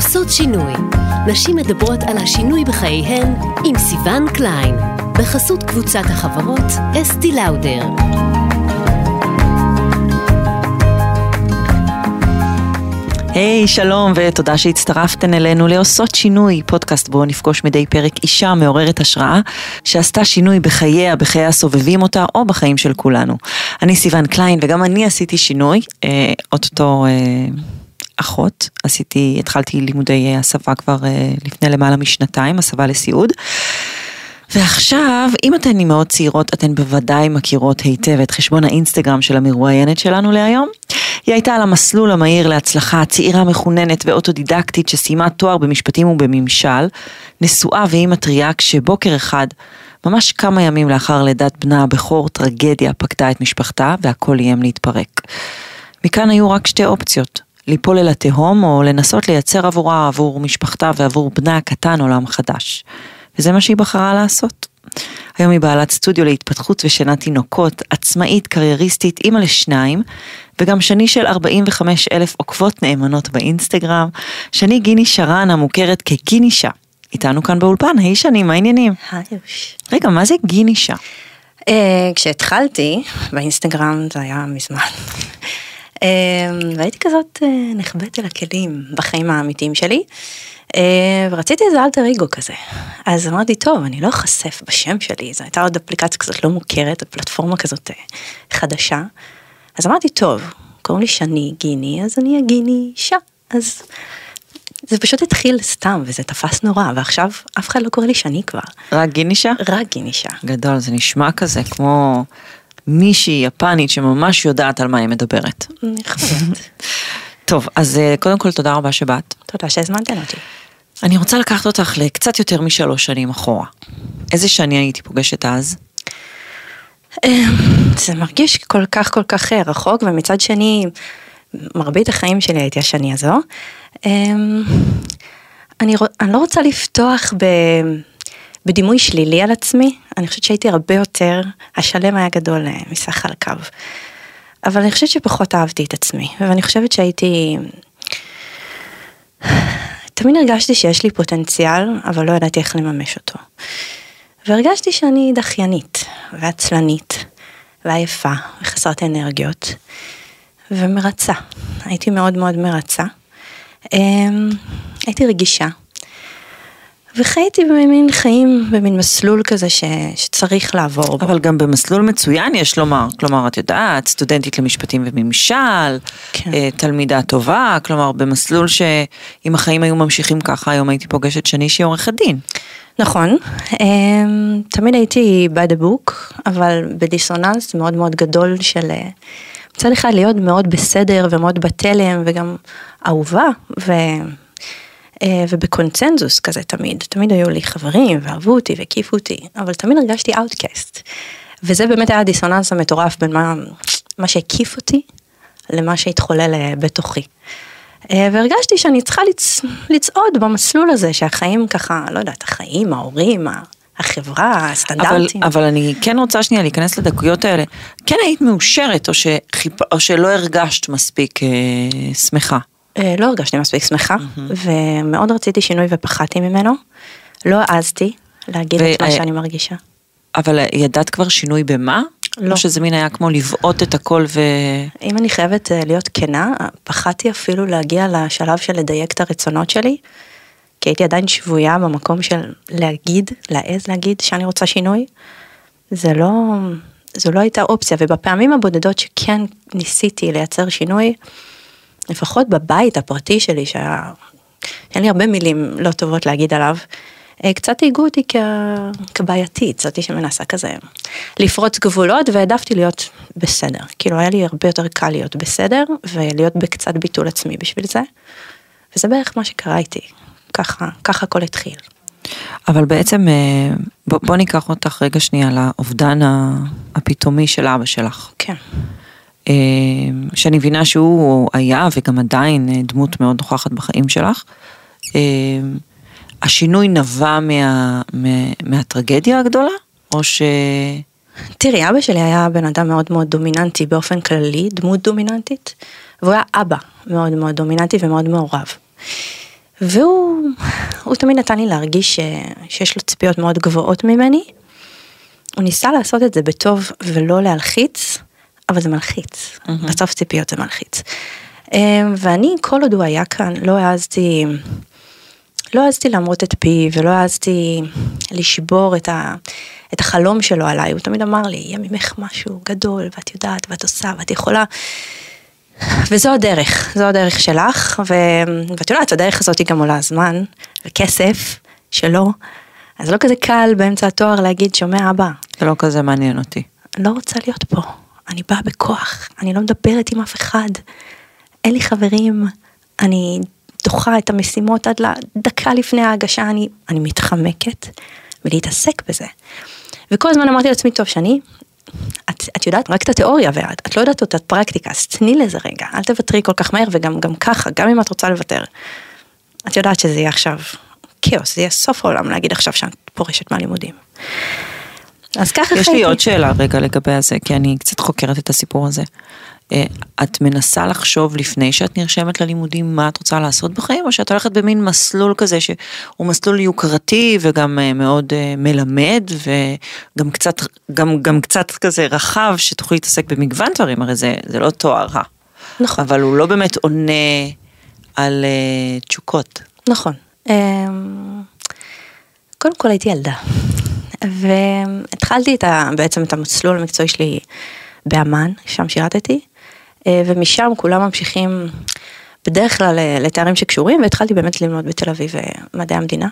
עושות שינוי. נשים מדברות על השינוי בחייהן עם סיון קליין, בחסות קבוצת החברות אסתי לאודר. היי, hey, שלום ותודה שהצטרפתן אלינו לעושות שינוי, פודקאסט בו נפגוש מדי פרק אישה מעוררת השראה, שעשתה שינוי בחייה, בחיי הסובבים אותה או בחיים של כולנו. אני סיון קליין וגם אני עשיתי שינוי, אה, אוטוטו אה, אחות, עשיתי, התחלתי לימודי הסבה כבר אה, לפני למעלה משנתיים, הסבה לסיעוד. ועכשיו, אם אתן אימהות צעירות, אתן בוודאי מכירות היטב את חשבון האינסטגרם של המרואיינת שלנו להיום. היא הייתה על המסלול המהיר להצלחה, צעירה מחוננת ואוטודידקטית שסיימה תואר במשפטים ובממשל, נשואה ואימא טריה כשבוקר אחד, ממש כמה ימים לאחר לידת בנה הבכור, טרגדיה פקדה את משפחתה והכל איים להתפרק. מכאן היו רק שתי אופציות, ליפול אל התהום או לנסות לייצר עבורה, עבור משפחתה ועבור בנה הקטן עולם חדש. וזה מה שהיא בחרה לעשות. היום היא בעלת סטודיו להתפתחות ושינה תינוקות, עצמאית, קרייריסטית, אימא לשניים, וגם שני של 45 אלף עוקבות נאמנות באינסטגרם. שני גיני שרן המוכרת כגינישה. איתנו כאן באולפן, היי שני, מה העניינים? היי יוש. רגע, מה זה גינישה? Uh, כשהתחלתי באינסטגרם זה היה מזמן. Uh, והייתי כזאת uh, נחבאת אל הכלים בחיים האמיתיים שלי. אה, ורציתי איזה אלטר אגו כזה. אז אמרתי, טוב, אני לא אחשף בשם שלי, זו הייתה עוד אפליקציה כזאת לא מוכרת, פלטפורמה כזאת אה, חדשה. אז אמרתי, טוב, קוראים לי שני גיני, אז אני אהיה גיני אישה. אז זה פשוט התחיל סתם, וזה תפס נורא, ועכשיו אף אחד לא קורא לי שני כבר. רק גינישה? רק גינישה. גדול, זה נשמע כזה כמו מישהי יפנית שממש יודעת על מה היא מדברת. טוב, אז אה, קודם כל תודה רבה שבאת. תודה שהזמנתם אותי. אני רוצה לקחת אותך לקצת יותר משלוש שנים אחורה. איזה שני הייתי פוגשת אז? אמ, זה מרגיש כל כך כל כך אה, רחוק, ומצד שני, מרבית החיים שלי הייתי השני הזו. אמ, אני, אני לא רוצה לפתוח ב, בדימוי שלילי על עצמי, אני חושבת שהייתי הרבה יותר, השלם היה גדול אה, מסך חלקיו. אבל אני חושבת שפחות אהבתי את עצמי, ואני חושבת שהייתי... תמיד הרגשתי שיש לי פוטנציאל, אבל לא ידעתי איך לממש אותו. והרגשתי שאני דחיינית, ועצלנית, ועייפה, וחסרת אנרגיות, ומרצה. הייתי מאוד מאוד מרצה. אמ, הייתי רגישה. וחייתי במין חיים, במין מסלול כזה ש, שצריך לעבור בו. אבל גם במסלול מצוין יש לומר, כלומר את יודעת, סטודנטית למשפטים וממשל, כן. אה, תלמידה טובה, כלומר במסלול שאם החיים היו ממשיכים ככה, היום הייתי פוגשת שני שהיא עורכת דין. נכון, אמ, תמיד הייתי by the book, אבל בדיסוננס מאוד מאוד גדול של אה, מצד אחד להיות מאוד בסדר ומאוד בתלם וגם אהובה. ו... אה, ובקונצנזוס כזה תמיד, תמיד היו לי חברים ואהבו אותי והקיפו אותי, אבל תמיד הרגשתי outcast. וזה באמת היה הדיסוננס המטורף בין מה, מה שהקיף אותי למה שהתחולל אה, בתוכי. אה, והרגשתי שאני צריכה לצ... לצעוד במסלול הזה שהחיים ככה, לא יודעת, החיים, ההורים, החברה, הסטנדרטים. אבל, אבל אני כן רוצה שנייה להיכנס לדקויות האלה. כן היית מאושרת או, שחיפ... או שלא הרגשת מספיק אה, שמחה? אה, לא הרגשתי מספיק שמחה, ומאוד רציתי שינוי ופחדתי ממנו. לא העזתי להגיד את מה שאני מרגישה. אבל ידעת כבר שינוי במה? לא. או שזה מין היה כמו לבעוט את הכל ו... אם אני חייבת אה, להיות כנה, פחדתי אפילו להגיע לשלב של לדייק את הרצונות שלי, כי הייתי עדיין שבויה במקום של להגיד, להעז להגיד שאני רוצה שינוי. זה לא, זו לא הייתה אופציה, ובפעמים הבודדות שכן ניסיתי לייצר שינוי, לפחות בבית הפרטי שלי, שהיה, אין לי הרבה מילים לא טובות להגיד עליו, אה, קצת היגעו אותי כ... כבעייתית, זאתי שמנסה כזה לפרוץ גבולות והעדפתי להיות בסדר. כאילו היה לי הרבה יותר קל להיות בסדר ולהיות בקצת ביטול עצמי בשביל זה. וזה בערך מה שקרה איתי, ככה, ככה הכל התחיל. אבל בעצם אה, בוא, בוא ניקח אותך רגע שנייה לאובדן הפתאומי של אבא שלך. כן. אה, שאני מבינה שהוא היה וגם עדיין אה, דמות מאוד נוכחת בחיים שלך. אה, השינוי נבע מה, מה, מהטרגדיה הגדולה, או ש... תראי, אבא שלי היה בן אדם מאוד מאוד דומיננטי באופן כללי, דמות דומיננטית, והוא היה אבא מאוד מאוד דומיננטי ומאוד מעורב. והוא הוא תמיד נתן לי להרגיש ש, שיש לו ציפיות מאוד גבוהות ממני. הוא ניסה לעשות את זה בטוב ולא להלחיץ, אבל זה מלחיץ. Mm-hmm. בסוף ציפיות זה מלחיץ. אמ, ואני, כל עוד הוא היה כאן, לא העזתי, לא העזתי להמרות את פי ולא העזתי לשבור את, ה, את החלום שלו עליי. הוא תמיד אמר לי, יהיה ממך משהו גדול, ואת יודעת, ואת עושה, ואת יכולה. וזו הדרך, זו הדרך שלך, ו... ואת יודעת, הדרך הזאת היא גם עולה זמן וכסף שלא, אז לא כזה קל באמצע התואר להגיד, שומע אבא. זה לא כזה מעניין אותי. לא רוצה להיות פה, אני באה בכוח, אני לא מדברת עם אף אחד, אין לי חברים, אני דוחה את המשימות עד לדקה לפני ההגשה, אני, אני מתחמקת ולהתעסק בזה. וכל הזמן אמרתי לעצמי, טוב, שאני את, את יודעת רק את התיאוריה ואת את לא יודעת אותה פרקטיקה, אז תני לזה רגע, אל תוותרי כל כך מהר וגם גם ככה, גם אם את רוצה לוותר. את יודעת שזה יהיה עכשיו כאוס, זה יהיה סוף העולם להגיד עכשיו שאת פורשת מהלימודים. אז ככה חייתי. יש לי עוד שאלה רגע לגבי הזה, כי אני קצת חוקרת את הסיפור הזה. אה, את מנסה לחשוב לפני שאת נרשמת ללימודים מה את רוצה לעשות בחיים, או שאת הולכת במין מסלול כזה שהוא מסלול יוקרתי וגם אה, מאוד אה, מלמד וגם קצת, גם, גם קצת כזה רחב שתוכלי להתעסק במגוון דברים, הרי זה, זה לא תואר רע. נכון. אבל הוא לא באמת עונה על uh, תשוקות. נכון. Um, קודם כל הייתי ילדה, והתחלתי את ה, בעצם את המסלול המקצועי שלי באמ"ן, שם שירתתי, אה, ומשם כולם ממשיכים בדרך כלל אה, לתארים שקשורים, והתחלתי באמת ללמוד בתל אביב אה, מדעי המדינה.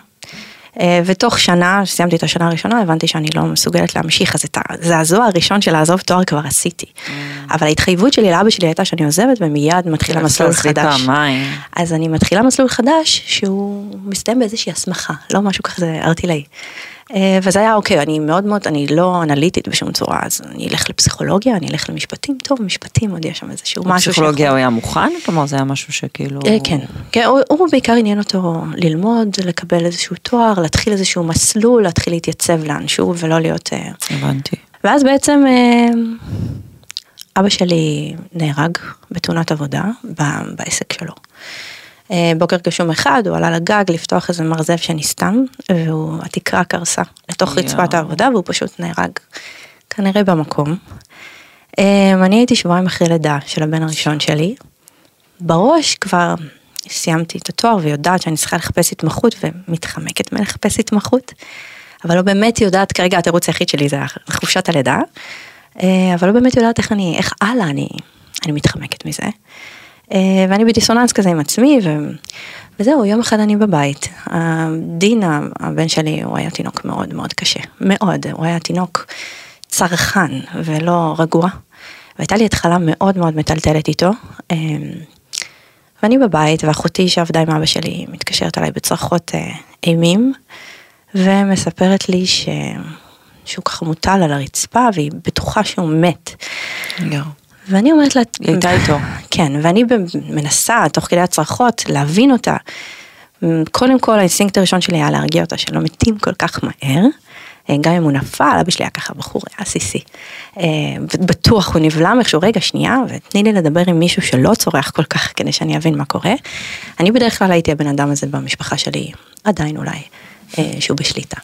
ותוך שנה, סיימתי את השנה הראשונה, הבנתי שאני לא מסוגלת להמשיך, אז את הזעזוע הראשון של לעזוב תואר כבר עשיתי. Mm. אבל ההתחייבות שלי לאבא שלי הייתה שאני עוזבת ומיד מתחילה מסלול חדש. אז אני מתחילה מסלול חדש שהוא מסתיים באיזושהי הסמכה, לא משהו כזה ארטילאי. אה, וזה היה אוקיי, אני מאוד מאוד, אני לא אנליטית בשום צורה, אז אני אלך לפסיכולוגיה, אני אלך למשפטים, טוב, משפטים עוד יש שם איזשהו משהו. פסיכולוגיה הוא היה מוכן? כלומר זה היה משהו שכאילו... אה, כן, כן הוא, הוא בעיקר עניין אותו ללמוד, לקבל איזשהו תואר, להתחיל איזשהו מסלול, להתחיל להתייצב לאנשהו ולא להיות... אה, הבנתי. ואז בעצם אבא שלי נהרג בתאונת עבודה בעסק שלו. אה, בוקר גשום אחד, הוא עלה לגג לפתוח איזה מרזב שנסתם, והתקרה קרסה לתוך רצפת העבודה והוא פשוט נהרג, כנראה במקום. אה, אני הייתי שבועיים אחרי לידה של הבן הראשון שלי. בראש כבר סיימתי את התואר ויודעת שאני צריכה לחפש התמחות ומתחמקת מלחפש התמחות, אבל לא באמת יודעת, כרגע התירוץ היחיד שלי זה חופשת הלידה, אה, אבל לא באמת יודעת איך אני, איך הלאה אני, אני מתחמקת מזה. אה, ואני בדיסוננס כזה עם עצמי, ו... וזהו, יום אחד אני בבית. דין, הבן שלי, הוא היה תינוק מאוד מאוד קשה, מאוד, הוא היה תינוק צרכן ולא רגוע. והייתה לי התחלה מאוד מאוד מטלטלת איתו. אה, ואני בבית, ואחותי שעבדה עם אבא שלי מתקשרת אליי בצרחות אה, אימים, ומספרת לי ש... שהוא ככה מוטל על הרצפה, והיא בטוחה שהוא מת. יו. ואני אומרת לה, היא הייתה איתו. כן, ואני מנסה, תוך כדי הצרחות, להבין אותה. קודם כל, האינסטינקט הראשון שלי היה להרגיע אותה שלא מתים כל כך מהר. אה, גם אם הוא נפל, אבא שלי היה ככה בחור, היה סיסי. אה, בטוח הוא נבלם איכשהו, רגע שנייה, ותני לי לדבר עם מישהו שלא צורח כל כך כדי שאני אבין מה קורה. אני בדרך כלל הייתי הבן אדם הזה במשפחה שלי, עדיין אולי, אה, שהוא בשליטה.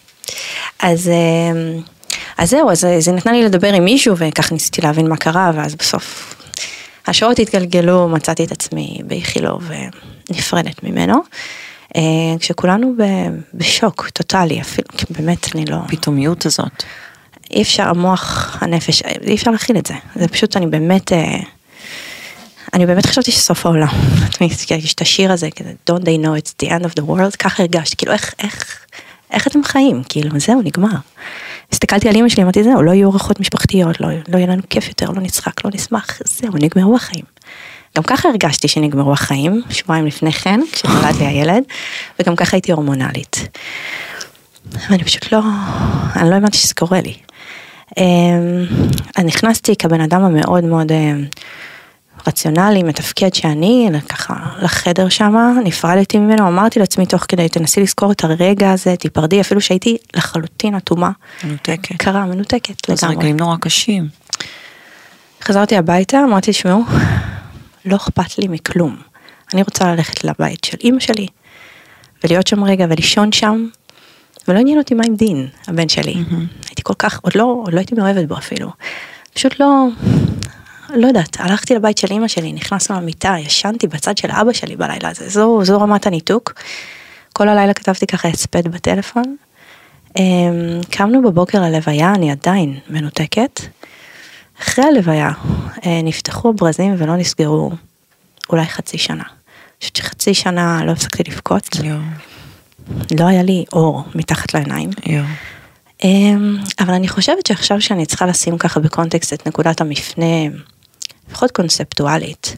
אז אז זהו, אז זה נתנה לי לדבר עם מישהו וכך ניסיתי להבין מה קרה ואז בסוף השעות התגלגלו, מצאתי את עצמי באיכילוב ונפרדת ממנו. אה, כשכולנו בשוק טוטאלי, אפילו, באמת אני לא... פתאומיות הזאת. אי אפשר, המוח, הנפש, אי אפשר להכיל את זה. זה פשוט, אני באמת, אה, אני באמת חשבתי שסוף העולם. יש את השיר הזה, כזה, Don't they know it's the end of the world, ככה הרגשתי, כאילו איך, איך, איך אתם חיים? כאילו, זהו, נגמר. הסתכלתי על אמא שלי, אמרתי, זהו, לא יהיו אורחות משפחתיות, לא, לא יהיה לנו כיף יותר, לא נצחק, לא נשמח, זהו, נגמרו החיים. גם ככה הרגשתי שנגמרו החיים, שבועיים לפני כן, כשנולד לי הילד, וגם ככה הייתי הורמונלית. ואני פשוט לא, אני לא האמנתי שזה קורה לי. אמ, אני נכנסתי כבן אדם המאוד מאוד אמ, רציונלי, מתפקד שאני, ככה לחדר שמה, נפרדתי ממנו, אמרתי לעצמי תוך כדי, תנסי לזכור את הרגע הזה, תיפרדי, אפילו שהייתי לחלוטין אטומה. מנותקת. קרה, מנותקת לגמרי. זה רגעים נורא קשים. חזרתי הביתה, אמרתי, תשמעו, לא אכפת לי מכלום. אני רוצה ללכת לבית של אימא שלי. ולהיות שם רגע ולישון שם, ולא עניין אותי מה עם דין, הבן שלי. Mm-hmm. הייתי כל כך, עוד לא, עוד לא הייתי מאוהבת בו אפילו. פשוט לא, לא יודעת, הלכתי לבית של אימא שלי, נכנסנו למיטה, ישנתי בצד של אבא שלי בלילה הזה, זו, זו רמת הניתוק. כל הלילה כתבתי ככה הספד בטלפון. אמ, קמנו בבוקר ללוויה, אני עדיין מנותקת. אחרי הלוויה אה, נפתחו הברזים ולא נסגרו אולי חצי שנה. חושבת שחצי שנה לא הפסקתי לבכות. לא היה לי עור מתחת לעיניים. אמ, אבל אני חושבת שעכשיו שאני צריכה לשים ככה בקונטקסט את נקודת המפנה, לפחות קונספטואלית.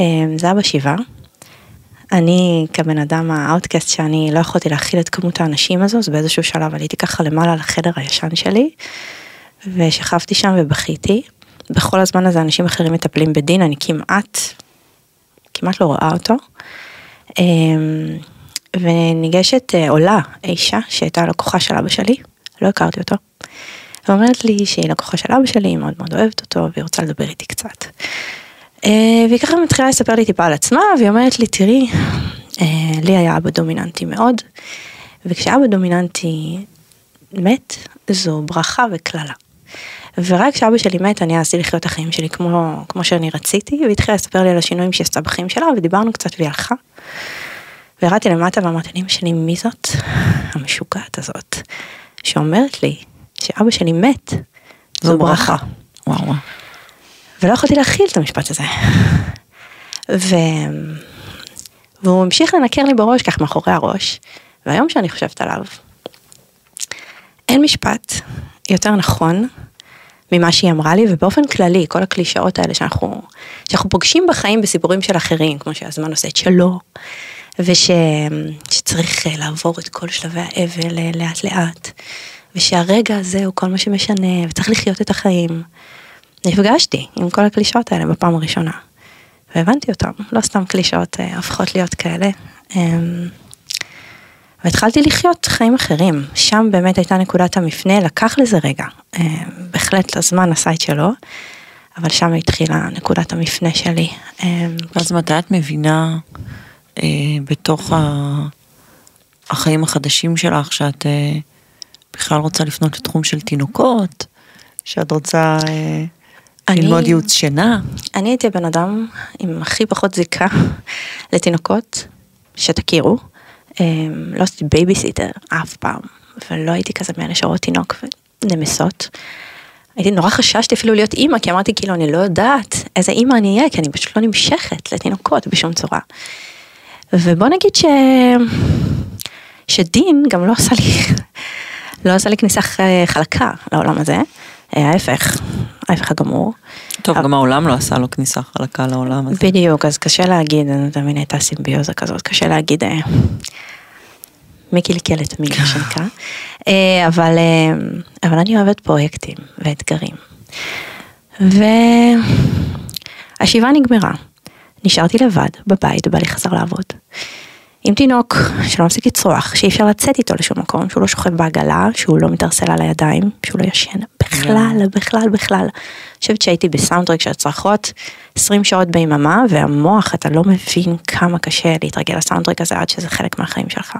אמ, זה היה בשבעה. אני כבן אדם ה outcast שאני לא יכולתי להכיל את כמות האנשים הזו, אז באיזשהו שלב עליתי ככה למעלה לחדר הישן שלי, ושכבתי שם ובכיתי. בכל הזמן הזה אנשים אחרים מטפלים בדין, אני כמעט, כמעט לא רואה אותו. אמ, וניגשת אה, עולה, אישה שהייתה לקוחה של אבא שלי, לא הכרתי אותו. ואומרת לי שהיא לקוחה של אבא שלי, היא מאוד מאוד אוהבת אותו והיא רוצה לדבר איתי קצת. אה, והיא ככה מתחילה לספר לי טיפה על עצמה והיא אומרת לי תראי, אה, לי היה אבא דומיננטי מאוד, וכשאבא דומיננטי מת זו ברכה וקללה. ורק כשאבא שלי מת אני עשיתי לחיות את החיים שלי כמו, כמו שאני רציתי והיא התחילה לספר לי על השינויים שהיא עשתה בחיים שלה ודיברנו קצת והיא הלכה. וירדתי למטה ואמרתי לאמא שלי מי זאת המשוגעת הזאת שאומרת לי שאבא שלי מת זו ברכה. וואו וואו. ולא יכולתי להכיל את המשפט הזה. ו... והוא המשיך לנקר לי בראש כך מאחורי הראש והיום שאני חושבת עליו אין משפט יותר נכון ממה שהיא אמרה לי ובאופן כללי כל הקלישאות האלה שאנחנו שאנחנו פוגשים בחיים בסיפורים של אחרים כמו שהזמן עושה את שלו ושצריך אה, לעבור את כל שלבי האבל אה, לאט לאט ושהרגע הזה הוא כל מה שמשנה וצריך לחיות את החיים. נפגשתי עם כל הקלישאות האלה בפעם הראשונה והבנתי אותם לא סתם קלישאות אה, הופכות להיות כאלה. אמ, והתחלתי לחיות חיים אחרים, שם באמת הייתה נקודת המפנה, לקח לזה רגע, בהחלט הזמן עשה את שלו, אבל שם התחילה נקודת המפנה שלי. אז מתי את מבינה אה, בתוך ה... החיים החדשים שלך, שאת אה, בכלל רוצה לפנות לתחום של תינוקות, שאת רוצה אה, אני, ללמוד ייעוץ שינה. אני הייתי הבן אדם עם הכי פחות זיקה לתינוקות שתכירו. אה, לא עשיתי בייביסיטר אף פעם, ולא הייתי כזה מאלה שרואות תינוק ונמסות. הייתי נורא חששתי אפילו להיות אימא, כי אמרתי כאילו אני לא יודעת איזה אימא אני אהיה, כי אני פשוט לא נמשכת לתינוקות בשום צורה. ובוא נגיד ש... שדין גם לא עשה לי, לא עשה לי כניסה חלקה לעולם הזה, ההפך, ההפך הגמור. טוב, אבל... גם העולם לא עשה לו כניסה חלקה לעולם הזה. בדיוק, אז קשה להגיד, אני תמיד הייתה סימביוזה כזאת, קשה להגיד אה, מי קלקל את מי, מה שנקרא. אה, אבל, אה, אבל אני אוהבת פרויקטים ואתגרים. והשבעה נגמרה. נשארתי לבד, בבית, ובעלי חזר לעבוד. עם תינוק שלא מפסיק לצרוח, שאי אפשר לצאת איתו לשום מקום, שהוא לא שוכב בעגלה, שהוא לא מתערסל על הידיים, שהוא לא ישן בכלל, בכלל, בכלל. אני חושבת שהייתי בסאונדטרק של הצרחות 20 שעות ביממה, והמוח, אתה לא מבין כמה קשה להתרגל לסאונדטרק הזה עד שזה חלק מהחיים שלך.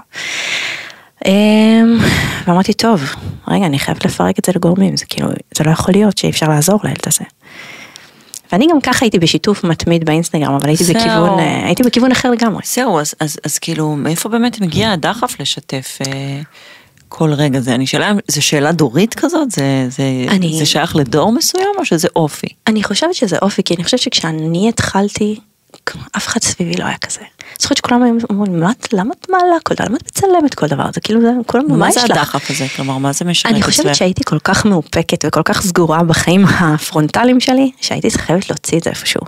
אמ, ואמרתי, טוב, רגע, אני חייבת לפרק את זה לגורמים, זה כאילו, זה לא יכול להיות שאי אפשר לעזור לילד הזה. ואני גם ככה הייתי בשיתוף מתמיד באינסטגרם, אבל הייתי בכיוון, אה, הייתי בכיוון אחר לגמרי. זהו, אז, אז, אז כאילו, מאיפה באמת מגיע הדחף לשתף אה, כל רגע זה? אני שאלה, זה שאלה דורית כזאת? זה, זה, אני... זה שייך לדור מסוים או שזה אופי? אני חושבת שזה אופי, כי אני חושבת שכשאני התחלתי אף אחד סביבי לא היה כזה. אני זוכרת שכולם היו אומרים, למה את מעלה כל דבר? למה את מצלמת כל דבר? זה כאילו, זה כולם, מה יש לך? מה זה הדחף הזה? כלומר, מה זה משנה? אני חושבת שהייתי כל כך מאופקת וכל כך סגורה בחיים הפרונטליים שלי, שהייתי חייבת להוציא את זה איפשהו.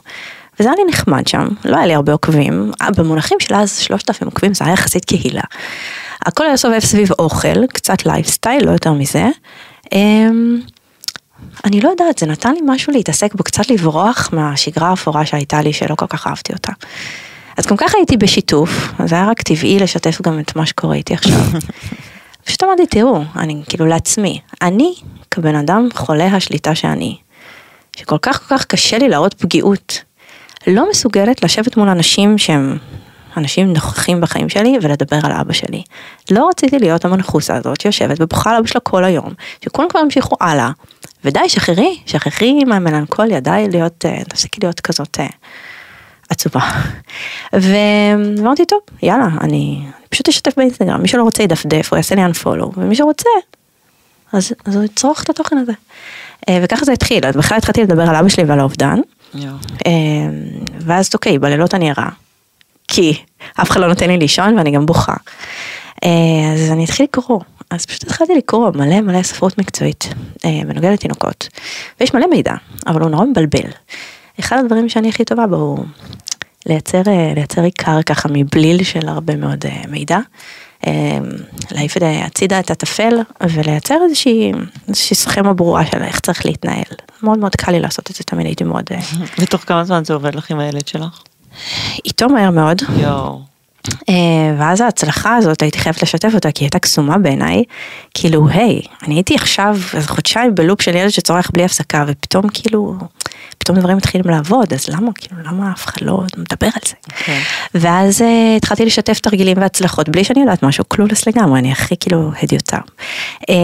וזה היה לי נחמד שם, לא היה לי הרבה עוקבים, במונחים של אז 3,000 עוקבים זה היה יחסית קהילה. הכל היה סובב סביב אוכל, קצת לייפסטייל, לא יותר מזה. אני לא יודעת, זה נתן לי משהו להתעסק בו, קצת לברוח מהשגרה האפורה שהייתה לי, שלא כל כך אהבתי אותה. אז גם ככה הייתי בשיתוף, אז היה רק טבעי לשתף גם את מה שקורה איתי עכשיו. פשוט אמרתי, תראו, אני כאילו לעצמי, אני כבן אדם חולה השליטה שאני, שכל כך כל כך קשה לי להראות פגיעות, לא מסוגלת לשבת מול אנשים שהם אנשים נוכחים בחיים שלי ולדבר על אבא שלי. לא רציתי להיות המנחוסה הזאת שיושבת ובוכה על אבא שלה כל היום, שכולם כבר ימשיכו הלאה, ודי, שחררי, שחררי מהמלנכוליה, די להיות, אה, תפסיקי להיות כזאת אה, עצובה. ואמרתי, טוב, יאללה, אני פשוט אשתף באינסטגרם, מי שלא רוצה ידפדף, הוא יעשה לי unfollow, ומי שרוצה, אז, אז הוא יצרוך את התוכן הזה. אה, וככה זה התחיל, אז בכלל התחלתי לדבר על אבא שלי ועל האובדן. אה, ואז אוקיי, בלילות אני ערה. כי אף אחד לא נותן לי לישון ואני גם בוכה. אה, אז אני אתחיל לקרוא. אז פשוט התחלתי לקרוא מלא מלא ספרות מקצועית אה, בנוגע לתינוקות. ויש מלא מידע, אבל הוא נורא מבלבל. אחד הדברים שאני הכי טובה בו הוא לייצר, אה, לייצר עיקר ככה מבליל של הרבה מאוד מידע. להעיף את- הצידה את הטפל ולייצר איזושהי, איזושהי סכמה ברורה של איך צריך להתנהל. מאוד מאוד קל לי לעשות את זה, תמיד הייתי מאוד... ותוך כמה זמן זה עובד לך עם הילד שלך? איתו מהר מאוד. יואו. אה, ואז ההצלחה הזאת הייתי חייבת לשתף אותה כי היא הייתה קסומה בעיניי. כאילו היי, אני הייתי עכשיו איזה חודשיים בלופ של ילד שצורח בלי הפסקה ופתאום כאילו, פתאום דברים מתחילים לעבוד אז למה כאילו למה אף אחד לא מדבר על זה. כן. ואז אה, התחלתי לשתף תרגילים והצלחות בלי שאני יודעת משהו קלולס לגמרי אני הכי כאילו הדיוטה. אה,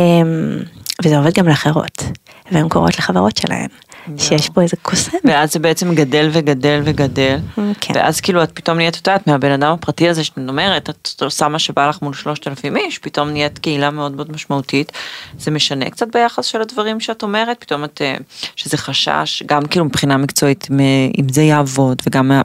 וזה עובד גם לאחרות והן קוראות לחברות שלהן שיש פה איזה קוסם. ואז זה בעצם גדל וגדל וגדל, כן. ואז כאילו את פתאום נהיית, את יודעת, מהבן אדם הפרטי הזה שאת אומרת, את עושה מה שבא לך מול שלושת אלפים איש, פתאום נהיית קהילה מאוד מאוד משמעותית, זה משנה קצת ביחס של הדברים שאת אומרת, פתאום את, אה, שזה חשש, גם כאילו מבחינה מקצועית, אם זה יעבוד, וגם מה-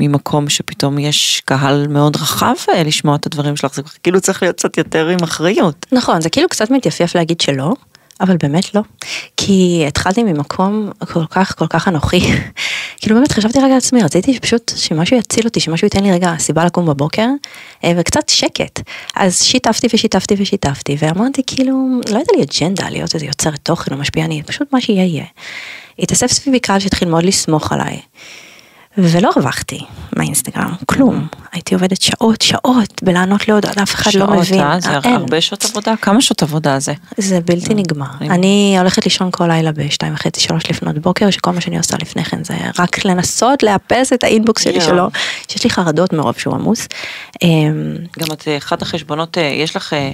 ממקום שפתאום יש קהל מאוד רחב אה, לשמוע את הדברים שלך, זה כאילו צריך להיות קצת יותר עם אחריות. נכון, זה כאילו קצת מתייפייף להגיד שלא, אבל באמת לא. כי התחלתי ממקום כל כך כל כך אנוכי. כאילו באמת חשבתי רגע על עצמי, רציתי שפשוט שמשהו יציל אותי, שמשהו ייתן לי רגע סיבה לקום בבוקר, אה, וקצת שקט. אז שיתפתי ושיתפתי ושיתפתי, ואמרתי כאילו, לא הייתה לי אג'נדה להיות איזה יוצרת תוכן או משפיענית, פשוט מה שיהיה יהיה. התאסף סביבי קהל שהתחיל מאוד לסמוך עליי. ולא הרווחתי מהאינסטגרם, כלום. הייתי עובדת שעות, שעות בלענות לעוד, אף אחד לא שעות, מבין. אה? זה אין. הרבה שעות עבודה? כמה שעות עבודה זה? זה בלתי נגמר. אני- הולכת לישון כל לילה בשתיים וחצי, שלוש לפנות בוקר, שכל מה שאני עושה לפני כן זה רק לנסות לאפס את האינבוקס שלי. שלו, שיש לי חרדות מרוב שהוא עמוס. אמ, גם את אה, אחת החשבונות, אה, יש לך אה,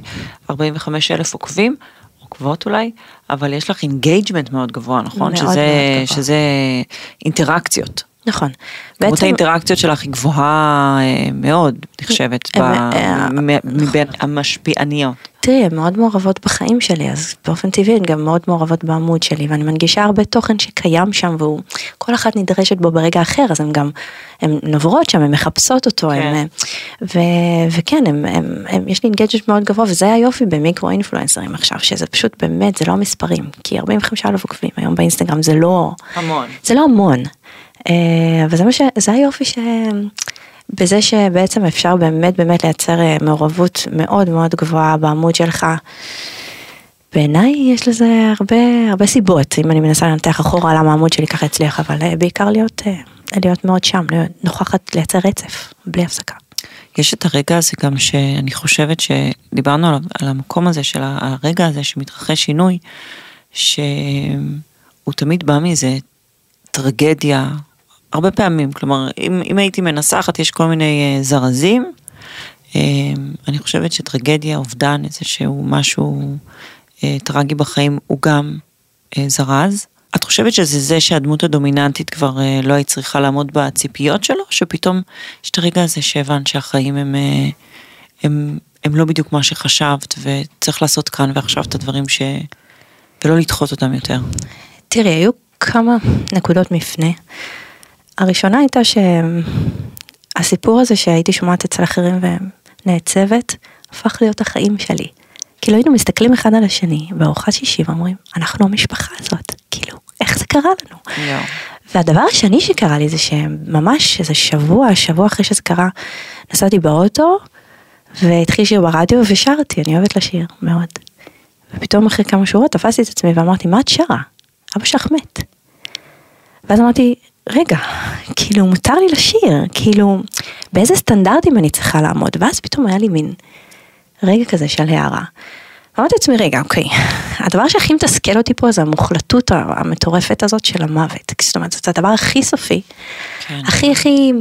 45 אלף עוקבים, עוקבות אולי, אבל יש לך engagement מאוד גבוה, נכון? מאוד שזה, מאוד גבוה. שזה אינטראקציות. נכון. כמות בעצם, האינטראקציות שלך היא גבוהה אה, מאוד, נחשבת, הם- ב- אה, מ- מבין המשפיעניות. תראי, הן מאוד מעורבות בחיים שלי, אז באופן טבעי הן גם מאוד מעורבות בעמוד שלי, ואני מנגישה הרבה תוכן שקיים שם, והוא, כל אחת נדרשת בו ברגע אחר, אז הן גם, הן נוברות שם, הן מחפשות אותו, כן. הן, ו, וכן, הם, הם, הם, יש לי engagement מאוד גבוה, וזה היופי במיקרו אינפלואנסרים עכשיו, שזה פשוט באמת, זה לא המספרים, כי 45 אלף עוקבים היום באינסטגרם, זה לא, המון. זה לא המון, אה, אבל זה מה ש... זה היופי ש... בזה שבעצם אפשר באמת באמת לייצר אה, מעורבות מאוד מאוד גבוהה בעמוד שלך. בעיניי יש לזה הרבה הרבה סיבות אם אני מנסה לנתח אחורה למה העמוד שלי ככה הצליח אבל אה, בעיקר להיות אה, להיות מאוד שם להיות נוכחת לייצר רצף בלי הפסקה. יש את הרגע הזה גם שאני חושבת שדיברנו עליו, על המקום הזה של הרגע הזה שמתרחש שינוי, שהוא תמיד בא מאיזה טרגדיה, הרבה פעמים, כלומר אם, אם הייתי מנסחת יש כל מיני אה, זרזים, אה, אני חושבת שטרגדיה, אובדן, איזשהו משהו אה, טרגי בחיים הוא גם אה, זרז. את חושבת שזה זה שהדמות הדומיננטית כבר אה, לא היית צריכה לעמוד בציפיות שלו, שפתאום יש את הרגע הזה שהבנת שהחיים הם, אה, הם, הם לא בדיוק מה שחשבת וצריך לעשות כאן ועכשיו את הדברים ש... ולא לדחות אותם יותר. תראי היו כמה נקודות מפנה. הראשונה הייתה שהסיפור הזה שהייתי שומעת אצל אחרים ונעצבת הפך להיות החיים שלי. כאילו היינו מסתכלים אחד על השני בארוחת שישי ואומרים אנחנו המשפחה הזאת כאילו איך זה קרה לנו. יואו. והדבר השני שקרה לי זה שממש איזה שבוע, שבוע אחרי שזה קרה, נסעתי באוטו והתחיל שיר ברדיו ושרתי, אני אוהבת לשיר מאוד. ופתאום אחרי כמה שורות תפסתי את עצמי ואמרתי, מה את שרה? אבא שלך מת. ואז אמרתי, רגע, כאילו מותר לי לשיר, כאילו באיזה סטנדרטים אני צריכה לעמוד? ואז פתאום היה לי מין רגע כזה של הערה. אמרתי לעצמי, רגע, אוקיי, הדבר שהכי מתסכל אותי פה זה המוחלטות המטורפת הזאת של המוות. זאת אומרת, זה הדבר הכי סופי, כן. הכי הכי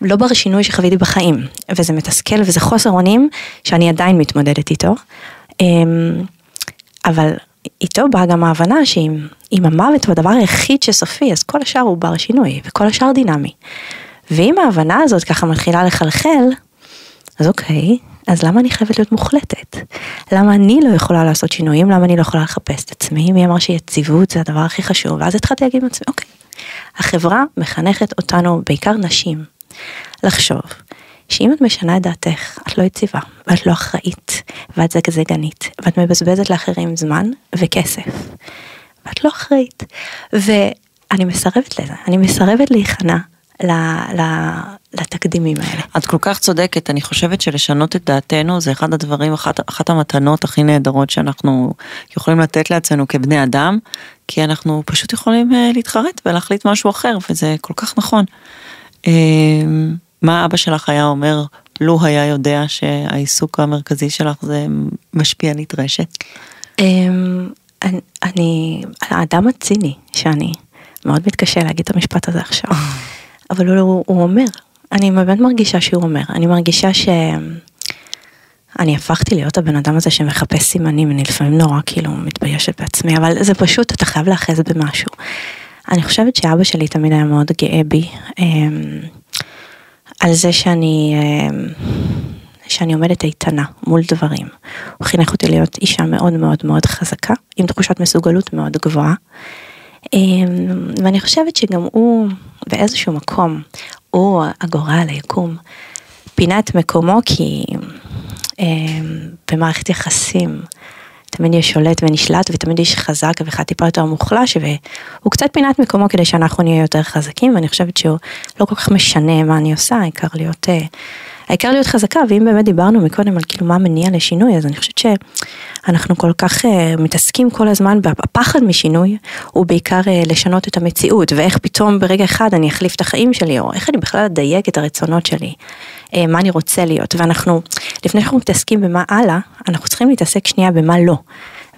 לא בר שינוי שחוויתי בחיים, וזה מתסכל וזה חוסר אונים שאני עדיין מתמודדת איתו. אמ, אבל איתו באה גם ההבנה שאם אם המוות הוא הדבר היחיד שסופי, אז כל השאר הוא בר שינוי, וכל השאר דינמי. ואם ההבנה הזאת ככה מתחילה לחלחל, אז אוקיי, אז למה אני חייבת להיות מוחלטת? למה אני לא יכולה לעשות שינויים? למה אני לא יכולה לחפש את עצמי? מי אמר שיציבות זה הדבר הכי חשוב? ואז התחלתי להגיד לעצמי, אוקיי, החברה מחנכת אותנו, בעיקר נשים, לחשוב שאם את משנה את דעתך, את לא יציבה, ואת לא אחראית, ואת זגזגנית, ואת מבזבזת לאחרים זמן וכסף, ואת לא אחראית. ואני מסרבת לזה, אני מסרבת להיכנע ל, ל, לתקדימים האלה. את כל כך צודקת, אני חושבת שלשנות את דעתנו זה אחד הדברים, אחת, אחת המתנות הכי נהדרות שאנחנו יכולים לתת לעצמנו כבני אדם, כי אנחנו פשוט יכולים uh, להתחרט ולהחליט משהו אחר, וזה כל כך נכון. מה אבא שלך היה אומר, לו היה יודע שהעיסוק המרכזי שלך זה משפיענית רשת? Um, אני, אני, האדם הציני שאני, מאוד מתקשה להגיד את המשפט הזה עכשיו. אבל הוא, הוא אומר, אני באמת מרגישה שהוא אומר, אני מרגישה ש... אני הפכתי להיות הבן אדם הזה שמחפש סימנים, אני לפעמים נורא כאילו מתביישת בעצמי, אבל זה פשוט, אתה חייב להאחז במשהו. אני חושבת שאבא שלי תמיד היה מאוד גאה בי, אמ, על זה שאני, אמ, שאני עומדת איתנה מול דברים. הוא חינך אותי להיות אישה מאוד מאוד מאוד חזקה, עם תחושת מסוגלות מאוד גבוהה. אמ, ואני חושבת שגם הוא באיזשהו מקום, הוא הגורל, היקום, פינה את מקומו כי אמ, במערכת יחסים תמיד יש שולט ונשלט ותמיד יש חזק ואחד טיפה יותר מוחלש והוא קצת פינה את מקומו כדי שאנחנו נהיה יותר חזקים ואני חושבת שהוא לא כל כך משנה מה אני עושה, העיקר להיות... העיקר להיות חזקה, ואם באמת דיברנו מקודם על כאילו מה מניע לשינוי, אז אני חושבת שאנחנו כל כך uh, מתעסקים כל הזמן בפחד משינוי, הוא בעיקר uh, לשנות את המציאות, ואיך פתאום ברגע אחד אני אחליף את החיים שלי, או איך אני בכלל אדייק את הרצונות שלי, uh, מה אני רוצה להיות, ואנחנו, לפני שאנחנו מתעסקים במה הלאה, אנחנו צריכים להתעסק שנייה במה לא.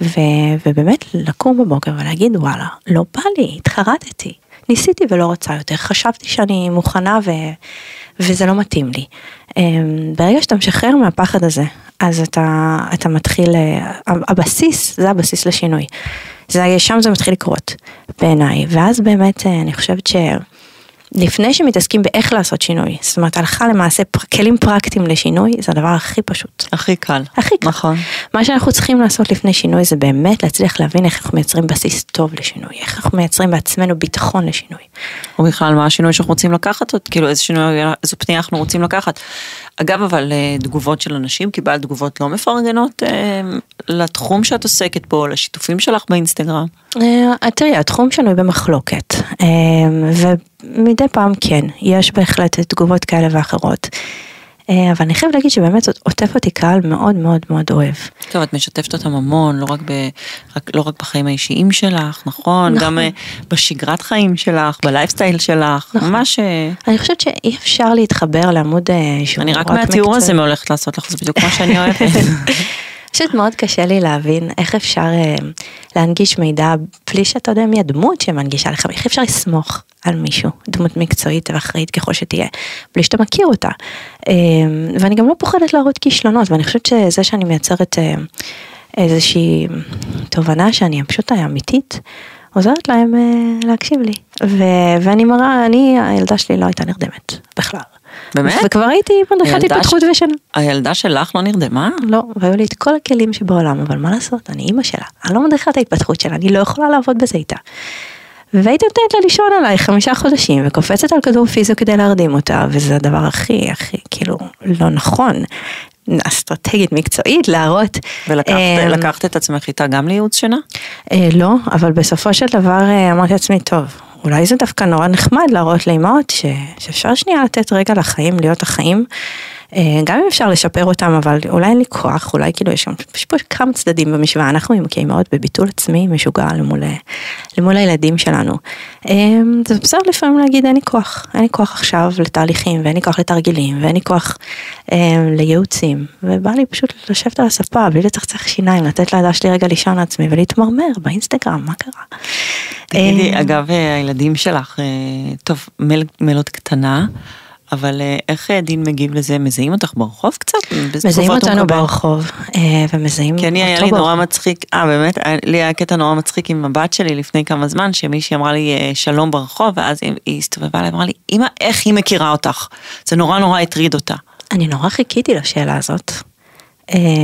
ו, ובאמת לקום בבוקר ולהגיד וואלה, לא בא לי, התחרטתי, ניסיתי ולא רוצה יותר, חשבתי שאני מוכנה ו... וזה לא מתאים לי. אמ, ברגע שאתה משחרר מהפחד הזה, אז אתה, אתה מתחיל, אה, הבסיס, זה הבסיס לשינוי. זה, שם זה מתחיל לקרות, בעיניי. ואז באמת אה, אני חושבת ש... לפני שמתעסקים באיך לעשות שינוי, זאת אומרת הלכה למעשה כלים פרקטיים לשינוי זה הדבר הכי פשוט. הכי קל. הכי קל. נכון. מה שאנחנו צריכים לעשות לפני שינוי זה באמת להצליח להבין איך אנחנו מייצרים בסיס טוב לשינוי, איך אנחנו מייצרים בעצמנו ביטחון לשינוי. או בכלל מה השינוי שאנחנו רוצים לקחת, כאילו איזה שינוי, איזו פנייה אנחנו רוצים לקחת. אגב אבל אה, תגובות של אנשים, קיבלת תגובות לא מפרגנות אה, לתחום שאת עוסקת בו, לשיתופים שלך באינסטגרם. אה, תראי, התחום שנוי במחלוקת, אה, ומדי פעם כן, יש בהחלט תגובות כאלה ואחרות. אה, אבל אני חייב להגיד שבאמת עוטף אותי קהל מאוד מאוד מאוד אוהב. טוב, את משתפת אותם המון, לא רק, ב, רק, לא רק בחיים האישיים שלך, נכון? נכון. גם בשגרת חיים שלך, בלייפסטייל שלך, נכון. ממש... אני חושבת שאי אפשר להתחבר לעמוד שהוא אני רק, רק מהתיאור הזה הולכת לעשות לך, זה בדיוק מה שאני אוהבת. פשוט מאוד קשה לי להבין איך אפשר אה, להנגיש מידע בלי שאתה יודע מי הדמות שמנגישה לך, איך אפשר לסמוך על מישהו, דמות מקצועית ואחראית ככל שתהיה, בלי שאתה מכיר אותה. אה, ואני גם לא פוחדת להראות כישלונות, ואני חושבת שזה שאני מייצרת אה, איזושהי תובנה שאני פשוט אמיתית. עוזרת להם להקשיב לי, ו- ואני מראה, אני, הילדה שלי לא הייתה נרדמת בכלל. באמת? וכבר הייתי מדריכת התפתחות ש... ושנה. הילדה שלך לא נרדמה? לא, והיו לי את כל הכלים שבעולם, אבל מה לעשות, אני אימא שלה, אני לא מדריכת ההתפתחות שלה, אני לא יכולה לעבוד בזה איתה. והייתי נותנת לה לישון עליי חמישה חודשים וקופצת על כדור פיזיו כדי להרדים אותה וזה הדבר הכי הכי כאילו לא נכון אסטרטגית מקצועית להראות. ולקחת את עצמך איתה גם לייעוץ שינה? אה, לא, אבל בסופו של דבר אה, אמרתי לעצמי טוב אולי זה דווקא נורא נחמד להראות לאמהות שאפשר שנייה לתת רגע לחיים, להיות החיים. אה, גם אם אפשר לשפר אותם, אבל אולי אין לי כוח, אולי כאילו יש, יש פה כמה צדדים במשוואה, אנחנו כאימהות בביטול עצמי משוגע למול, למול הילדים שלנו. אה, זה בסדר לפעמים להגיד אין לי כוח, אין לי כוח עכשיו לתהליכים, ואין לי כוח לתרגילים, ואין לי כוח אה, לייעוצים, ובא לי פשוט לשבת על הספה בלי לצחצח שיניים, לתת לידה שלי רגע לישון לעצמי ולהתמרמר באינסטגרם, מה קרה? תגידי, אגב, הילדים שלך, טוב, מלוד קטנה. אבל אה, איך אה, דין מגיב לזה? מזהים אותך ברחוב קצת? מזהים אותנו ברחוב, אה, ומזהים כי אני היה לי נורא מצחיק, אה באמת, לי היה קטע נורא מצחיק עם הבת שלי לפני כמה זמן, שמישהי אמרה לי שלום ברחוב, ואז היא הסתובבה אליי ואמרה לי, אמא, איך היא מכירה אותך? זה נורא נורא הטריד אותה. אני נורא חיכיתי לשאלה הזאת.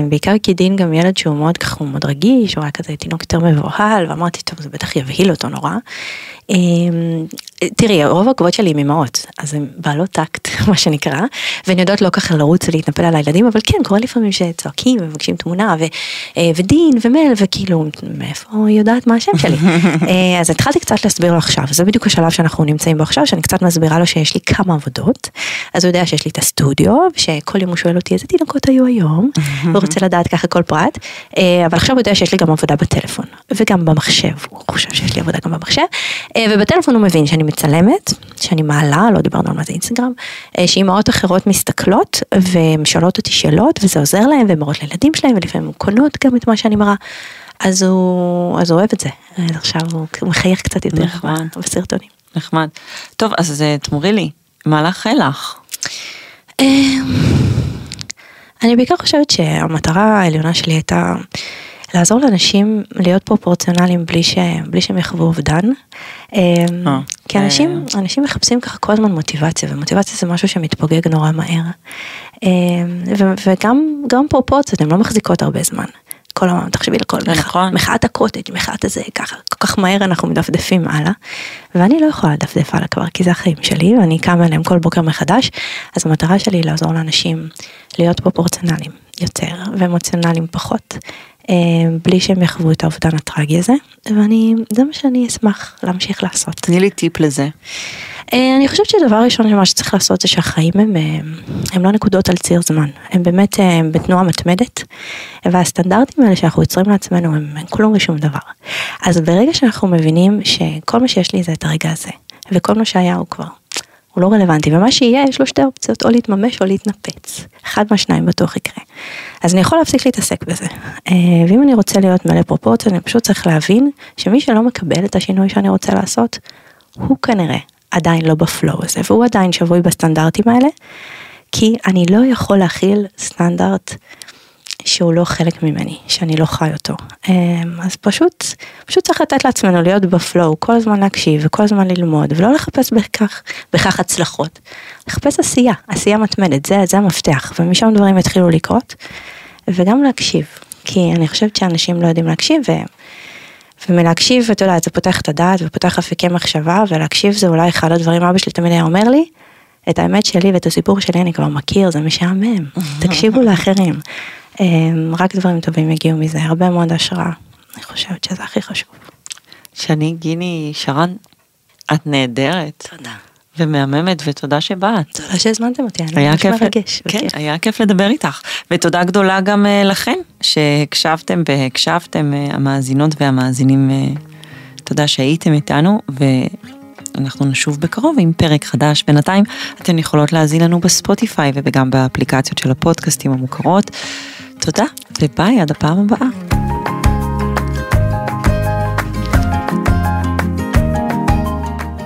בעיקר כי דין גם ילד שהוא מאוד ככה, הוא מאוד רגיש, הוא היה כזה תינוק יותר מבוהל, ואמרתי, טוב, זה בטח יבהיל אותו נורא. אמ, תראי, רוב העקבות שלי עם אמהות, אז הן בעלות טקט, מה שנקרא, והן יודעות לא ככה לרוץ ולהתנפל על הילדים, אבל כן, קורה לפעמים שצועקים ומבקשים תמונה, ו, אה, ודין ומל, וכאילו, מאיפה היא יודעת מה השם שלי? אה, אז התחלתי קצת להסביר לו עכשיו, זה בדיוק השלב שאנחנו נמצאים בו עכשיו, שאני קצת מסבירה לו שיש לי כמה עבודות, אז הוא יודע שיש לי את הסטודיו, שכל יום הוא שואל אותי איזה תינוקות היו היום, הוא רוצה לדעת ככה כל פרט, אה, אבל עכשיו הוא יודע שיש לי גם עבודה בטלפון, וגם במחשב, הוא חושב שיש לי עבודה גם במחשב, ובטלפון הוא מבין שאני מצלמת, שאני מעלה, לא דיברנו על מה זה אינסטגרם, אה, שאימהות אחרות מסתכלות ושואלות אותי שאלות וזה עוזר להם והן מראות לילדים שלהם ולפעמים הן קונות גם את מה שאני מראה. אז הוא, אז הוא אוהב את זה, אז עכשיו הוא מחייך קצת יותר נחמד. בסרטונים. נחמד. טוב, אז אה, תמורי לי, מה לך לך? אני בעיקר חושבת שהמטרה העליונה שלי הייתה לעזור לאנשים להיות פרופורציונליים בלי, ש... בלי שהם יחוו אובדן. אמ, אה, כי אנשים, אנשים מחפשים ככה כל הזמן מוטיבציה, ומוטיבציה זה משהו שמתפוגג נורא מהר. אמ, וגם גם פרופורציות, הן לא מחזיקות הרבה זמן. כל הזמן, תחשבי לכל נכון. מחאת הקוטג', מחאת הזה, ככה, כל כך מהר אנחנו מדפדפים הלאה. ואני לא יכולה לדפדף הלאה כבר, כי זה החיים שלי, ואני קמה אליהם כל בוקר מחדש, אז המטרה שלי היא לעזור לאנשים להיות פרופורציונליים יותר, ואמוציונליים פחות. אה, בלי שהם יחוו את האובדן הטרגי הזה, ואני, זה מה שאני אשמח להמשיך לעשות. תני לי טיפ לזה. אה, אני חושבת שדבר ראשון שמה שצריך לעשות זה שהחיים הם, אה, הם לא נקודות על ציר זמן, הם באמת הם בתנועה מתמדת, והסטנדרטים האלה שאנחנו יוצרים לעצמנו הם, הם כלום ושום דבר. אז ברגע שאנחנו מבינים שכל מה שיש לי זה את הרגע הזה, וכל מה שהיה הוא כבר הוא לא רלוונטי, ומה שיהיה, יש לו שתי אופציות, או להתממש או להתנפץ. אחד מהשניים בטוח יקרה. אז אני יכול להפסיק להתעסק בזה. אה, ואם אני רוצה להיות מלא פרופורציות, אני פשוט צריך להבין שמי שלא מקבל את השינוי שאני רוצה לעשות, הוא כנראה עדיין לא בפלואו הזה, והוא עדיין שבוי בסטנדרטים האלה, כי אני לא יכול להכיל סטנדרט שהוא לא חלק ממני, שאני לא חי אותו. אמ, אז פשוט, פשוט צריך לתת לעצמנו להיות בפלואו, כל הזמן להקשיב וכל הזמן ללמוד, ולא לחפש בכך, בכך הצלחות. לחפש עשייה, עשייה מתמדת, זה, זה המפתח, ומשם דברים יתחילו לקרות, וגם להקשיב, כי אני חושבת שאנשים לא יודעים להקשיב, ו... ומלהקשיב, אתה יודע, זה פותח את הדעת ופותח אפיקי מחשבה, ולהקשיב זה אולי אחד הדברים, אבא שלי תמיד היה אומר לי, את האמת שלי ואת הסיפור שלי אני כבר מכיר, זה משעמם, תקשיבו לאחרים. אמ, רק דברים טובים יגיעו מזה, הרבה מאוד השראה. אני חושבת שזה הכי חשוב. שני גיני שרן, את נהדרת. תודה. ומהממת ותודה שבאת. תודה שהזמנתם אותי, אני ממש מרגש. כן, היה כיף לדבר איתך. ותודה גדולה גם uh, לכן שהקשבתם והקשבתם, uh, המאזינות והמאזינים, uh, תודה שהייתם איתנו ואנחנו נשוב בקרוב עם פרק חדש. בינתיים אתן יכולות להאזין לנו בספוטיפיי וגם באפליקציות של הפודקאסטים המוכרות. תודה, וביי, עד הפעם הבאה.